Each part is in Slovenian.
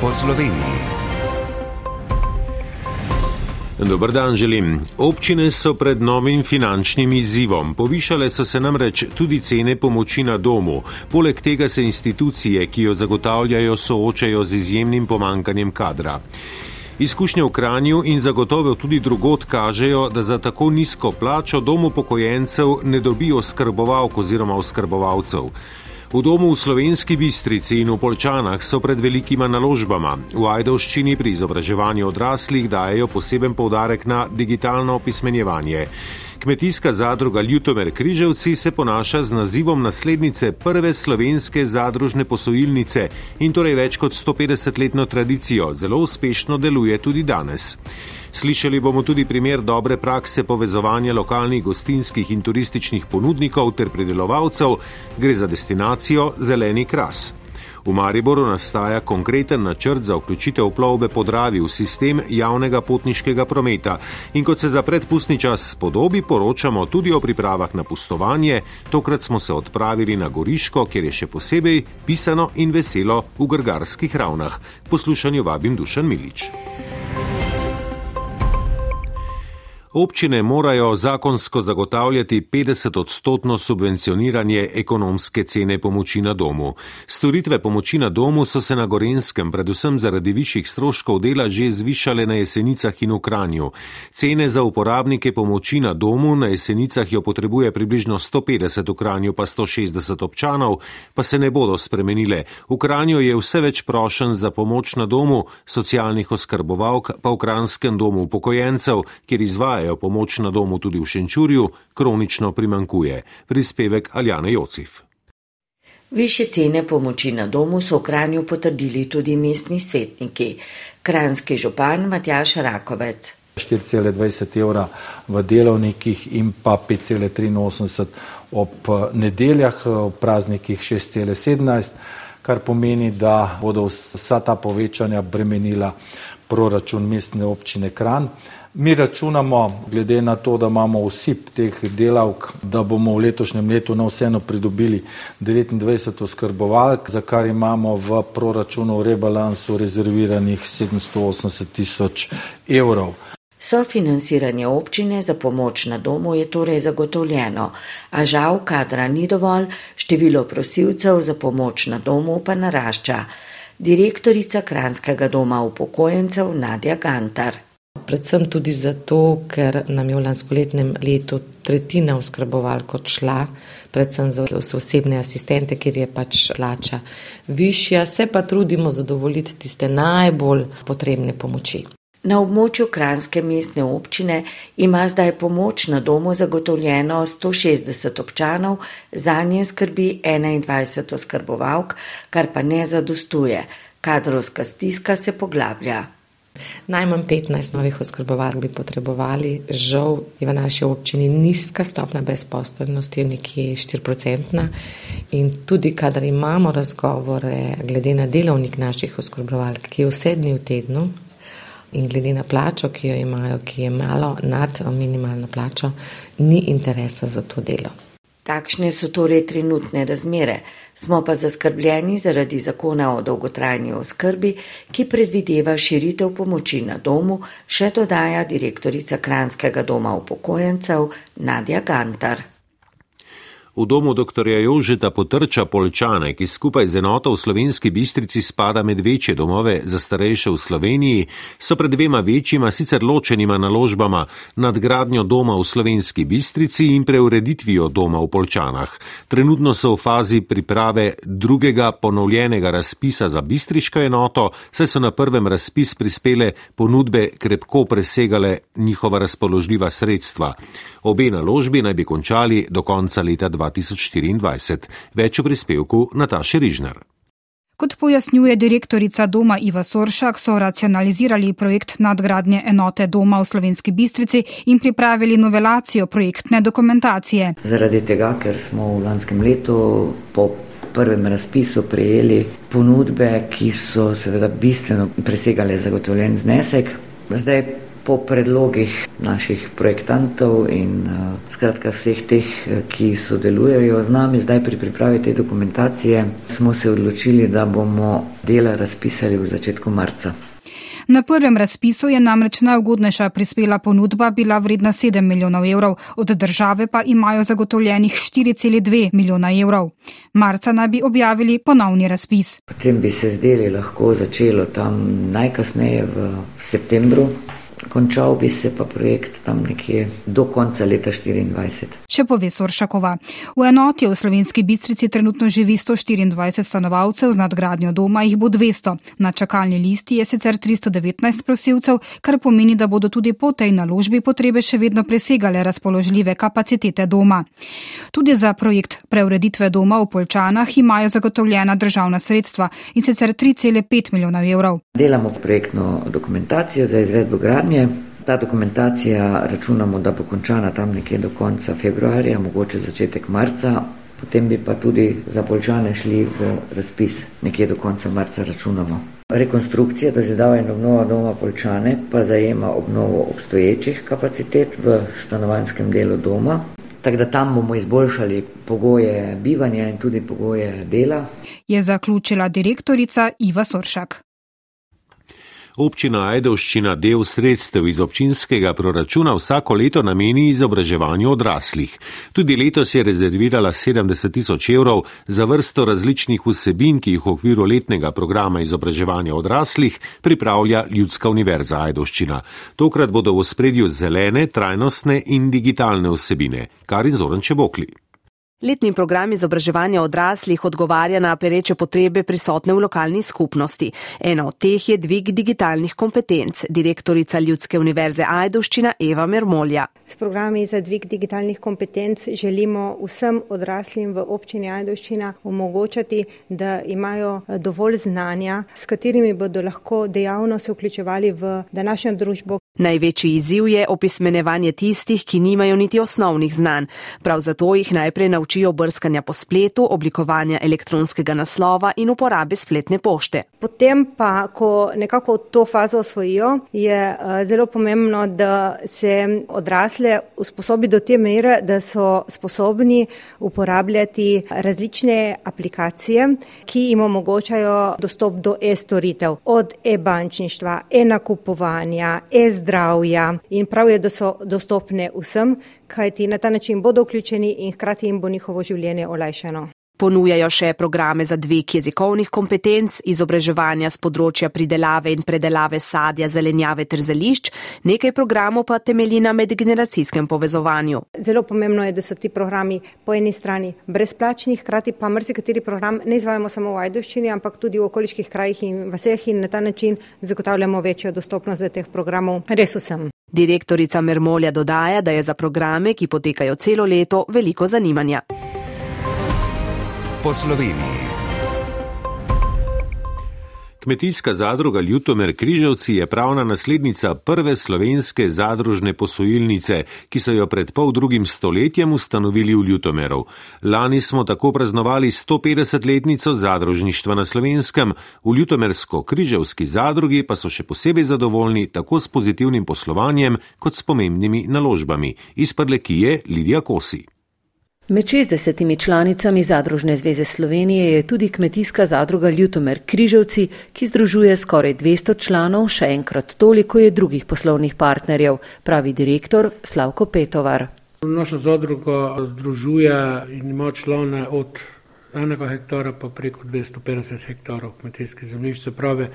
po Sloveniji. Dobr dan želim. Občine so pred novim finančnim izzivom. Povišale so se namreč tudi cene pomoči na domu. Poleg tega se institucije, ki jo zagotavljajo, soočajo z izjemnim pomankanjem kadra. Izkušnje v Kranju in zagotovo tudi drugot kažejo, da za tako nizko plačo domu pokojencev ne dobijo skrbovalk oziroma oskrbovalcev. V domu v slovenski bistrici in v Polčanah so pred velikima naložbama. V Ajdovščini pri izobraževanju odraslih dajo poseben povdarek na digitalno opismenjevanje. Kmetijska zadruga Ljutomer Križevci se ponaša z nazivom naslednice prve slovenske zadružne posojilnice in torej več kot 150-letno tradicijo. Zelo uspešno deluje tudi danes. Slišali bomo tudi primer dobre prakse povezovanja lokalnih gostinskih in turističnih ponudnikov ter pridelovalcev, gre za destinacijo Zeleni kras. V Mariboru nastaja konkreten načrt za vključitev plovbe po Dravi v sistem javnega potniškega prometa in kot se za predpustni čas spodobi, poročamo tudi o pripravah na pustovanje. Tokrat smo se odpravili na Goriško, kjer je še posebej pisano in veselo v Grgarskih ravnah. Poslušanju vabim Dušan Milič. Občine morajo zakonsko zagotavljati 50 odstotno subvencioniranje ekonomske cene pomoči na domu. Storitve pomoči na domu so se na Gorenskem, predvsem zaradi višjih stroškov dela, že zvišale na jesenicah in v Kranju. Cene za uporabnike pomoči na domu na jesenicah jo potrebuje približno 150, v Kranju pa 160 občanov, pa se ne bodo spremenile. V Kranju je vse več prošen za pomoč na domu, socialnih oskrbovalk pa v Kranskem domu upokojencev, kjer izvajajo dajo pomoč na domu tudi v Šenčurju, kronično primankuje. Prispevek Aljane Jocif. Više cene pomoči na domu so v Kranju potrdili tudi mestni svetniki. Kranski župan Matjaš Rakovec. 4,20 evra v delovnikih in pa 5,83 ob nedeljah, v praznikih 6,17, kar pomeni, da bodo vsa ta povečanja bremenila proračun mestne občine Kran. Mi računamo, glede na to, da imamo vsi teh delavk, da bomo v letošnjem letu na vseeno pridobili 29 oskrbovalk, za kar imamo v proračunu v rebalansu rezerviranih 780 tisoč evrov. Sofinansiranje občine za pomoč na domu je torej zagotovljeno, a žal kadra ni dovolj, število prosilcev za pomoč na domu pa narašča. Direktorica Kranskega doma upokojencev Nadja Gantar predvsem tudi zato, ker nam je v lanskoletnem letu tretjina oskrbovalk odšla, predvsem za osebne asistente, ker je pač plača višja, se pa trudimo zadovoljiti tiste najbolj potrebne pomoči. Na območju Kranske mestne občine ima zdaj pomoč na domu zagotovljeno 160 občanov, za nje skrbi 21 oskrbovalk, kar pa ne zadostuje. Kadrovska stiska se poglablja. Najmanj 15 novih oskrbovalk bi potrebovali. Žal je v naši občini nizka stopna brezposobnosti, nekje 4-procentna. In tudi, kadar imamo razgovore glede na delovnik naših oskrbovalk, ki je vse dni v tednu, in glede na plačo, ki jo imajo, ki je malo nad minimalno plačo, ni interesa za to delo. Takšne so torej trenutne razmere, smo pa zaskrbljeni zaradi zakona o dolgotrajni oskrbi, ki predvideva širitev pomoči na domu, še dodaja direktorica Kranskega doma upokojencev Nadja Gantar. V domu dr. Jožeta Potrča Polčane, ki skupaj z enoto v slovenski bistrici spada med večje domove za starejše v Sloveniji, so pred dvema večjima sicer ločenima naložbama nadgradnjo doma v slovenski bistrici in preureditvijo doma v Polčanah. Trenutno so v fazi priprave drugega ponovljenega razpisa za bistriško enoto, saj so na prvem razpis prispele ponudbe krepko presegale njihova razpoložljiva sredstva. Obe naložbi naj bi končali do konca leta 2024. Več v prispevku Nataše Rižnar. Kot pojasnjuje direktorica doma Iva Soršak, so racionalizirali projekt nadgradnje enote doma v Slovenski bistrici in pripravili novelacijo projektne dokumentacije. Zaradi tega, ker smo v lanskem letu po prvem razpisu prejeli ponudbe, ki so seveda bistveno presegale zagotovljen znesek, zdaj po predlogih naših projektantov in skratka vseh teh, ki sodelujejo z nami zdaj pri pripravi te dokumentacije, smo se odločili, da bomo dela razpisali v začetku marca. Na prvem razpisu je namreč najugodnejša prispela ponudba bila vredna 7 milijonov evrov, od države pa imajo zagotovljenih 4,2 milijona evrov. Marca naj bi objavili ponovni razpis. Potem bi se zdeli lahko začelo tam najkasneje v septembru končal bi se pa projekt tam nekje do konca leta 2024. Še pove Soršakova. V enoti v Slovenski bistrici trenutno živi 124 stanovalcev, z nadgradnjo doma jih bo 200. Na čakalni listi je sicer 319 prosilcev, kar pomeni, da bodo tudi po tej naložbi potrebe še vedno presegale razpoložljive kapacitete doma. Tudi za projekt preureditve doma v Polčanah imajo zagotovljena državna sredstva in sicer 3,5 milijona evrov. Delamo projektno dokumentacijo za izvedbo gradnje. Ta dokumentacija računamo, da bo končana tam nekje do konca februarja, mogoče začetek marca, potem bi pa tudi za Polčane šli v razpis nekje do konca marca računamo. Rekonstrukcija, da zadava in obnova doma Polčane pa zajema obnovo obstoječih kapacitet v stanovanskem delu doma. Tako da tam bomo izboljšali pogoje bivanja in tudi pogoje dela. Je zaključila direktorica Iva Soršak. Občina Ajdovščina del sredstev iz občinskega proračuna vsako leto nameni izobraževanju odraslih. Tudi letos je rezervirala 70 tisoč evrov za vrsto različnih vsebin, ki jih v okviru letnega programa izobraževanja odraslih pripravlja Ljudska univerza Ajdovščina. Tokrat bodo v spredju zelene, trajnostne in digitalne vsebine. Karin Zoran Čebokli. Letni program izobraževanja odraslih odgovarja na pereče potrebe prisotne v lokalni skupnosti. Ena od teh je dvig digitalnih kompetenc, direktorica Ljudske univerze Ajdovščina Eva Mermolja. S programi za dvig digitalnih kompetenc želimo vsem odraslim v občini Ajdovščina omogočati, da imajo dovolj znanja, s katerimi bodo lahko dejavno se vključevali v današnjo družbo. Največji izziv je opismenevanje tistih, ki nimajo niti osnovnih znanj. Prav zato jih najprej naučijo brskanja po spletu, oblikovanja elektronskega naslova in uporabe spletne pošte. Potem pa, ko nekako to fazo osvojijo, je zelo pomembno, da se odrasle usposobi do te mere, da so sposobni uporabljati različne aplikacije, ki jim omogočajo dostop do e-storitev, od e-bančništva, e-nakupovanja, e-zdravstva, zdravja in prav je, da so dostopne vsem, kajti na ta način bodo vključeni in hkrati jim bo njihovo življenje olajšano. Ponujajo še programe za dvig jezikovnih kompetenc, izobraževanja z področja pridelave in predelave sadja, zelenjave ter zelišč, nekaj programov pa temelji na medgeneracijskem povezovanju. Zelo pomembno je, da so ti programi po eni strani brezplačni, hkrati pa marsikateri program ne izvajamo samo v Ajdovščini, ampak tudi v okoliških krajih in vseh in na ta način zagotavljamo večjo dostopnost za teh programov res vsem. Direktorica Mermolja dodaja, da je za programe, ki potekajo celo leto, veliko zanimanja po Sloveniji. Kmetijska zadruga Ljutomer Križevci je pravna naslednica prve slovenske zadružne posojilnice, ki so jo pred pol drugim stoletjem ustanovili v Ljutomeru. Lani smo tako praznovali 150-letnico zadružništva na slovenskem, v Ljutomersko-Križevski zadrugi pa so še posebej zadovoljni tako s pozitivnim poslovanjem kot s pomembnimi naložbami. Iz Prlekije Lidija Kosi. Med 60 članicami Zadružne zveze Slovenije je tudi kmetijska zadruga Ljutomer Križevci, ki združuje skoraj 200 članov, še enkrat toliko je drugih poslovnih partnerjev, pravi direktor Slavko Petovar. Naša zadruga združuje in ima člane od enega hektara pa preko 250 hektarov kmetijskih zemljišč. Se pravi,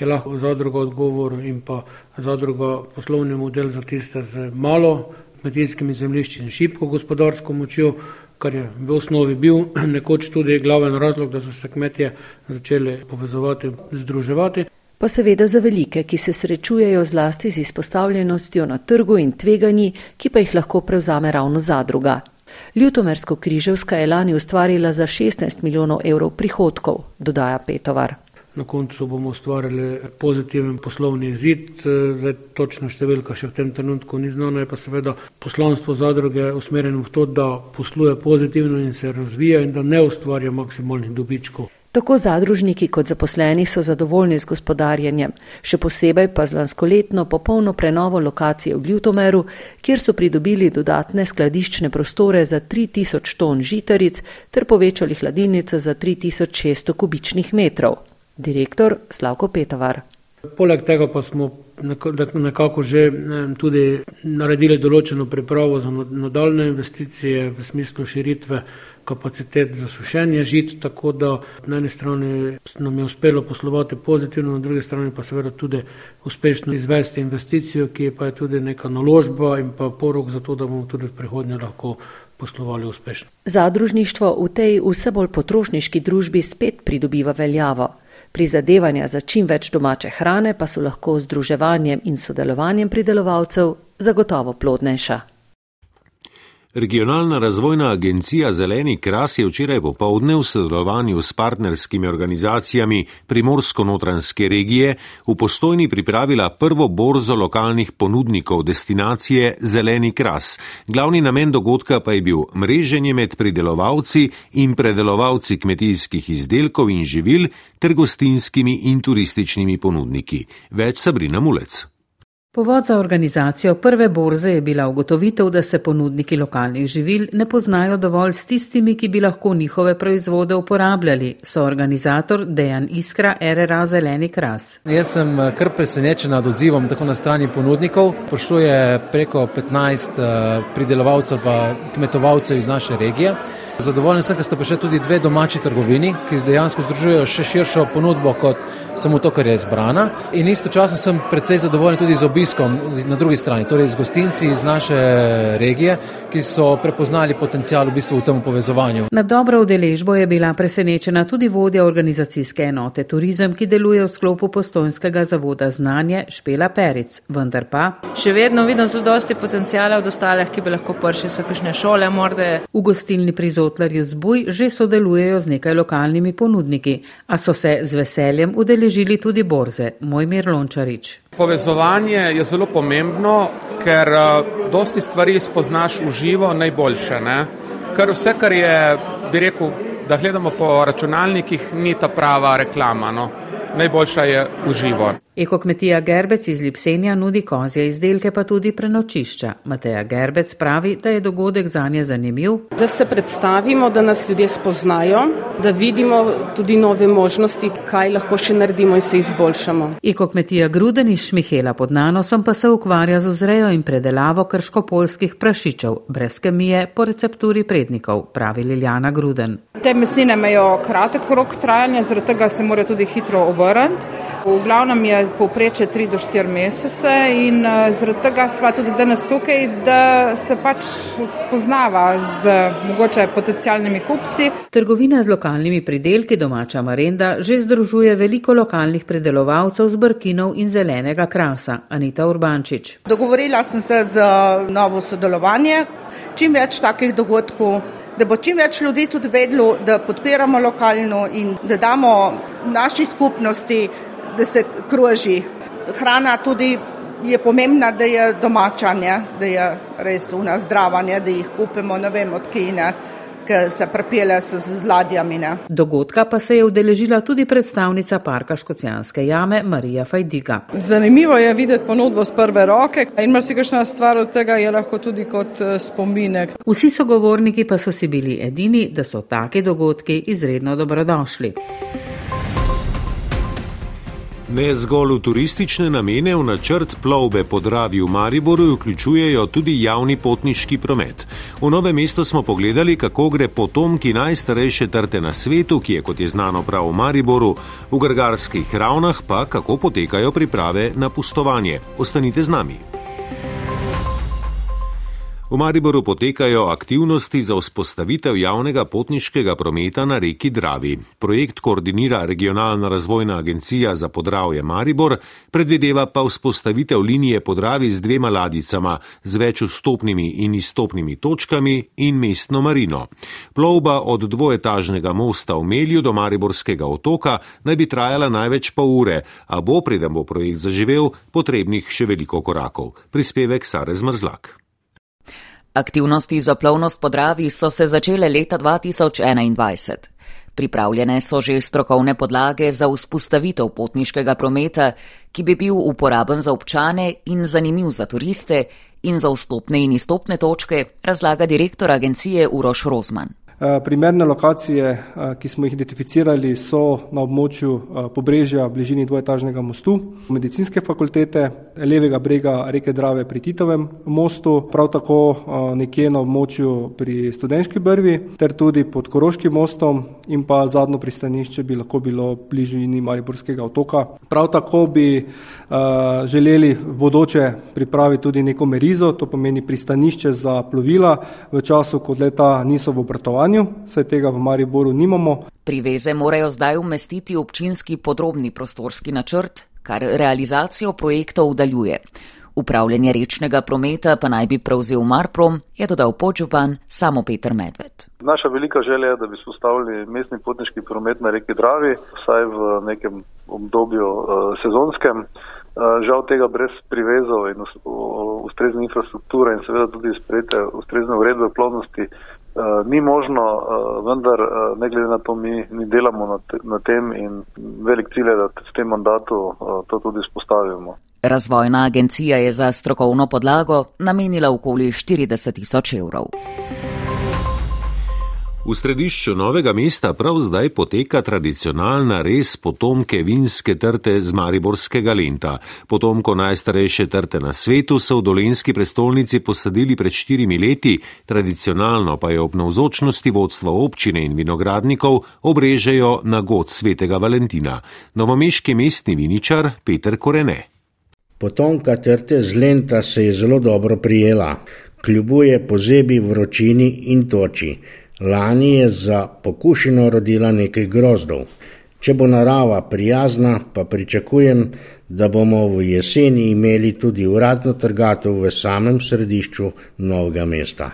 je lahko zadruga odgovor in pa zadruga poslovni model za tiste z malo kmetijskimi zemljišči in šibko gospodarsko močjo, kar je v osnovi bil nekoč tudi glaven razlog, da so se kmetje začeli povezovati, združevati. Pa seveda za velike, ki se srečujejo zlasti z izpostavljenostjo na trgu in tveganji, ki pa jih lahko prevzame ravno zadruga. Ljutomersko-križevska je lani ustvarila za 16 milijonov evrov prihodkov, dodaja Petovar. Na koncu bomo ustvarili pozitiven poslovni izid, zdaj točno številka še v tem trenutku ni znana, je pa seveda poslanstvo zadruge usmerjeno v to, da posluje pozitivno in se razvija in da ne ustvarja maksimalnih dobičkov. Tako zadružniki kot zaposleni so zadovoljni z gospodarjenjem, še posebej pa z lanskoletno popolno prenovo lokacije v Ljutomeru, kjer so pridobili dodatne skladiščne prostore za 3000 ton žitaric ter povečali hladilnico za 3600 kubičnih metrov. Direktor Slavko Petavar. Poleg tega pa smo nekako že tudi naredili določeno pripravo za nadaljne investicije v smislu širitve kapacitet za sušenje žit, tako da na eni strani nam je uspelo poslovati pozitivno, na drugi strani pa seveda tudi uspešno izvesti investicijo, ki je pa je tudi neka naložba in pa porok za to, da bomo tudi v prihodnje lahko poslovali uspešno. Zadružništvo v tej vse bolj potrošniški družbi spet pridobiva veljavo. Prizadevanja za čim več domače hrane pa so lahko z združevanjem in sodelovanjem pridelovalcev zagotovo plodnejša. Regionalna razvojna agencija Zeleni kras je včeraj popovdne v sodelovanju s partnerskimi organizacijami Primorsko-notranske regije v postojni pripravila prvo borzo lokalnih ponudnikov destinacije Zeleni kras. Glavni namen dogodka pa je bil mreženje med pridelovalci in predelovalci kmetijskih izdelkov in živil ter gostinskimi in turističnimi ponudniki. Več Sabrina Mulec. Povod za organizacijo prve borze je bila ugotovitev, da se ponudniki lokalnih živil ne poznajo dovolj s tistimi, ki bi lahko njihove proizvode uporabljali, so organizator Dejan Iskra RRA Zeleni Kras. Jaz sem eh, kar presenečen nad odzivom tako na strani ponudnikov. Prišlo je preko 15 eh, pridelovalcev pa kmetovalcev iz naše regije. Zadovoljen sem, ker pa še tudi dve domači trgovini, ki dejansko združujejo še širšo ponudbo kot samo to, kar je izbrana. In istočasno sem predvsej zadovoljen tudi z obiskom na drugi strani, torej z gostinci iz naše regije, ki so prepoznali potencial v bistvu v tem povezovanju. Na dobro udeležbo je bila presenečena tudi vodja organizacijske enote Turizem, ki deluje v sklopu postojnskega zavoda znanje Špela Peric, vendar pa. Še vedno vidim zelo dosti potencijala od ostalih, ki bi lahko prši so kakšne šole, morda. V gostilni prizor Rotlerju Zbuj že sodelujejo z nekaj lokalnimi ponudniki, a so se z veseljem udeležili tudi borze. Mojmir Lončarič. Povezovanje je zelo pomembno, ker eh, dosti stvari spoznaš v živo najboljše. Ne? Ker vse, kar je, bi rekel, da gledamo po računalnikih, ni ta prava reklama. No? Najboljša je v živo. Ekokmetija Gerbec iz Lipsenja nudi kozje izdelke, pa tudi prenočišča. Mateja Gerbec pravi, da je dogodek za nje zanimiv. Da se predstavimo, da nas ljudje spoznajo, da vidimo tudi nove možnosti, kaj lahko še naredimo in se izboljšamo. Ekokmetija Gruden iz Šmihela pod Nanosom pa se ukvarja z vzrejo in predelavo krškopolskih prašičev, brez kemije po recepturi prednikov, pravi Liljana Gruden. Te mesnine imajo kratek rok trajanja, zaradi tega se morajo tudi hitro obrniti. V glavnem je povpreče 3 do 4 mesece in eh, zaradi tega sva tudi danes tukaj, da se pač spoznava z mogoče potencijalnimi kupci. Trgovina z lokalnimi pridelki domača Marenda že združuje veliko lokalnih predelovalcev z brkinov in zelenega krasa. Anita Urbančič. Dogovorila sem se z novo sodelovanje, čim več takih dogodkov. Da bo čim več ljudi tudi vedlo, da podpiramo lokalno in da damo naši skupnosti da se kroži. Hrana tudi je pomembna, da je domača, ne? da je res una zdrava, ne? da jih kupimo, ne vem, od kine ki se prepele s, z ladjami. Ne. Dogodka pa se je udeležila tudi predstavnica parka Škocijanske jame Marija Fajdiga. Zanimivo je videti ponudbo z prve roke in marsikajšna stvar od tega je lahko tudi kot eh, spominek. Vsi sogovorniki pa so si bili edini, da so taki dogodki izredno dobrodošli. Ne zgolj v turistične namene v načrt plovbe po Dravi v Mariboru vključujejo tudi javni potniški promet. V nove mesto smo pogledali, kako gre potomki najstarejše trte na svetu, ki je, kot je znano, prav v Mariboru, v Grgarskih ravnah pa kako potekajo priprave na pustovanje. Ostanite z nami. V Mariboru potekajo aktivnosti za vzpostavitev javnega potniškega prometa na reki Dravi. Projekt koordinira Regionalna razvojna agencija za podravje Maribor, predvideva pa vzpostavitev linije podravi z dvema ladicama, z več vstopnimi in izstopnimi točkami in mestno marino. Plovba od dvoetažnega mosta v Melju do Mariborskega otoka naj bi trajala največ pol ure, a bo, preden bo projekt zaživel, potrebnih še veliko korakov. Prispevek Sare Zmrzlak. Aktivnosti za plovnost po Dravi so se začele leta 2021. Pripravljene so že strokovne podlage za vzpostavitev potniškega prometa, ki bi bil uporaben za občane in zanimiv za turiste in za vstopne in izstopne točke, razlaga direktor agencije Uroš Rozman. Eh, primerne lokacije, eh, ki smo jih identificirali, so na območju eh, pobrežja v bližini dvojetažnega mostu, medicinske fakultete, levega brega reke Drave pri Titovem mostu, prav tako nekje na območju pri Studenški brvi, ter tudi pod Koroškim mostom in pa zadnjo pristanišče bi lahko bilo v bližini Mariborskega otoka. Prav tako bi želeli bodoče pripraviti tudi neko merizo, to pomeni pristanišče za plovila v času, ko leta niso v obratovanju stanju, saj tega v Mariboru nimamo. Priveze morajo zdaj umestiti občinski podrobni prostorski načrt, kar realizacijo projektov udaljuje. Upravljanje rečnega prometa pa naj bi prevzel Marprom, je dodal podžupan samo Peter Medved. Naša velika želja je, da bi spostavili mestni potniški promet na reki Dravi, vsaj v nekem obdobju uh, sezonskem. Uh, žal tega brez privezov in ustrezne infrastrukture in seveda tudi sprejete ustrezne uredbe plovnosti uh, ni možno, uh, vendar uh, ne glede na to, mi, mi delamo na, te, na tem in velik cilj je, da s tem mandatu to tudi spostavimo. Razvojna agencija je za strokovno podlago namenila okoli 40 tisoč evrov. V središču novega mesta prav zdaj poteka tradicionalna res potomke vinske trte z Mariborskega lenta. Potomko najstarejše trte na svetu so v dolenski prestolnici posadili pred štirimi leti, tradicionalno pa je ob navzočnosti vodstva občine in vinogradnikov obrežejo na god svetega Valentina. Novomeški mestni viničar Peter Korene. Potomka trte z lenta se je zelo dobro prijela, kljubuje pozebi vročini in toči. Lani je za pokušino rodila nekaj grozdov. Če bo narava prijazna, pa pričakujem, da bomo v jeseni imeli tudi uradno trgatev v samem središču novega mesta.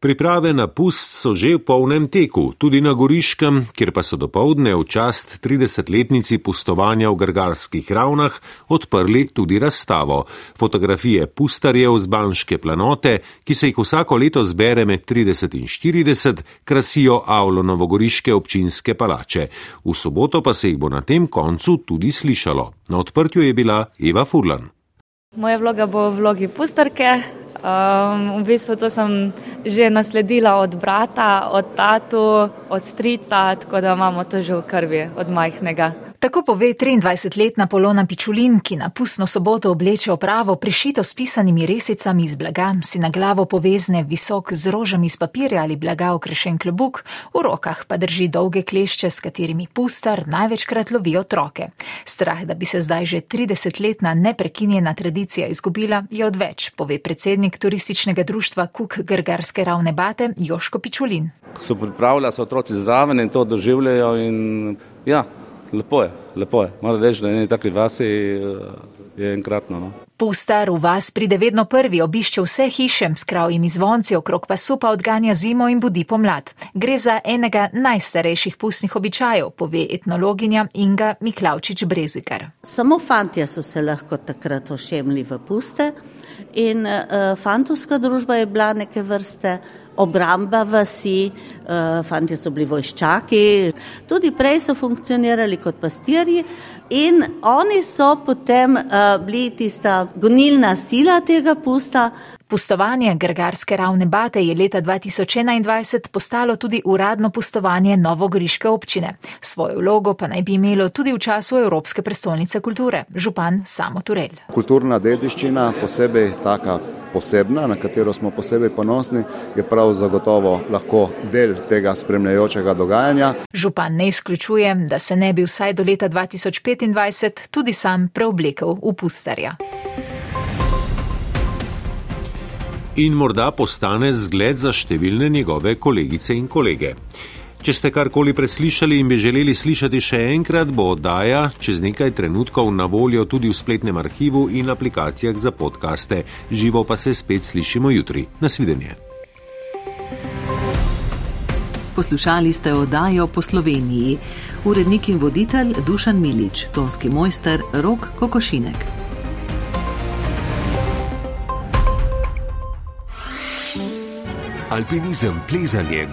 Priprave na pust so že v polnem teku, tudi na Goriškem, kjer pa so dopoledne v čast 30-letnici pustovanja v Grgarskih ravnah odprli tudi razstavo. Fotografije pustarjev z Banške planote, ki se jih vsako leto zbere med 30 in 40, krasijo avlo novogoriške občinske palače. V soboto pa se jih bo na tem koncu tudi slišalo. Na odprtju je bila Eva Furlan. Moja vloga bo v vlogi pustarke, Um, v bistvu to sem že nasledila od brata, od tatu, od strica, tako da imamo to že v krvi od majhnega. Tako pove 23-letna Polona Pičulin, ki na pustno soboto obleče opravo prišito s pisanimi resicami iz blaga, si na glavo povezne visok z rožami iz papirja ali blaga okrešen klobuk, v rokah pa drži dolge klešče, s katerimi pustar največkrat lovi otroke. Strah, da bi se zdaj že 30-letna neprekinjena tradicija izgubila, je odveč, pove predsednik turističnega društva Kuk Grgarske ravne bate Joško Pičulin. So pripravljali, so otroci zraven in to doživljajo in ja, lepo je, lepo je. Moram reči, da je nekaj vasi je enkratno. No. Pustar v vas pride vedno prvi, obišče vse hiše s kravjimi zvonci, okrog pasu pa odganja zimo in budi pomlad. Gre za enega najstarejših pustnih običajev, pove etnologinja Inga Miklavčič Brezikar. Samo fantje so se lahko takrat ošemli v puste in uh, fantovska družba je bila neke vrste obramba vasi, uh, fantje so bili vojščaki, tudi prej so funkcionirali kot pastirji in oni so potem uh, bili tista gonilna sila tega pusta. Pustovanje Grgarske ravne bate je leta 2021 postalo tudi uradno pustovanje Novogoriške občine. Svojo vlogo pa naj bi imelo tudi v času Evropske prestolnice kulture, župan Samo Turel. Kulturna dediščina, posebej taka posebna, na katero smo posebej ponosni, je prav zagotovo lahko del tega spremljajočega dogajanja. Župan ne izključuje, da se ne bi vsaj do leta 2025 tudi sam preoblekel v pustarja. In morda postane zgled za številne njegove kolegice in kolege. Če ste karkoli preslišali in bi želeli slišati še enkrat, bo oddaja čez nekaj trenutkov na voljo tudi v spletnem arhivu in aplikacijah za podkaste. Živo pa se spet slišimo jutri. Nasvidenje. Poslušali ste oddajo po Sloveniji. Urednik in voditelj Dušan Milič, tonski mojster Rok Kokošinek. Alpinizem, plezanje,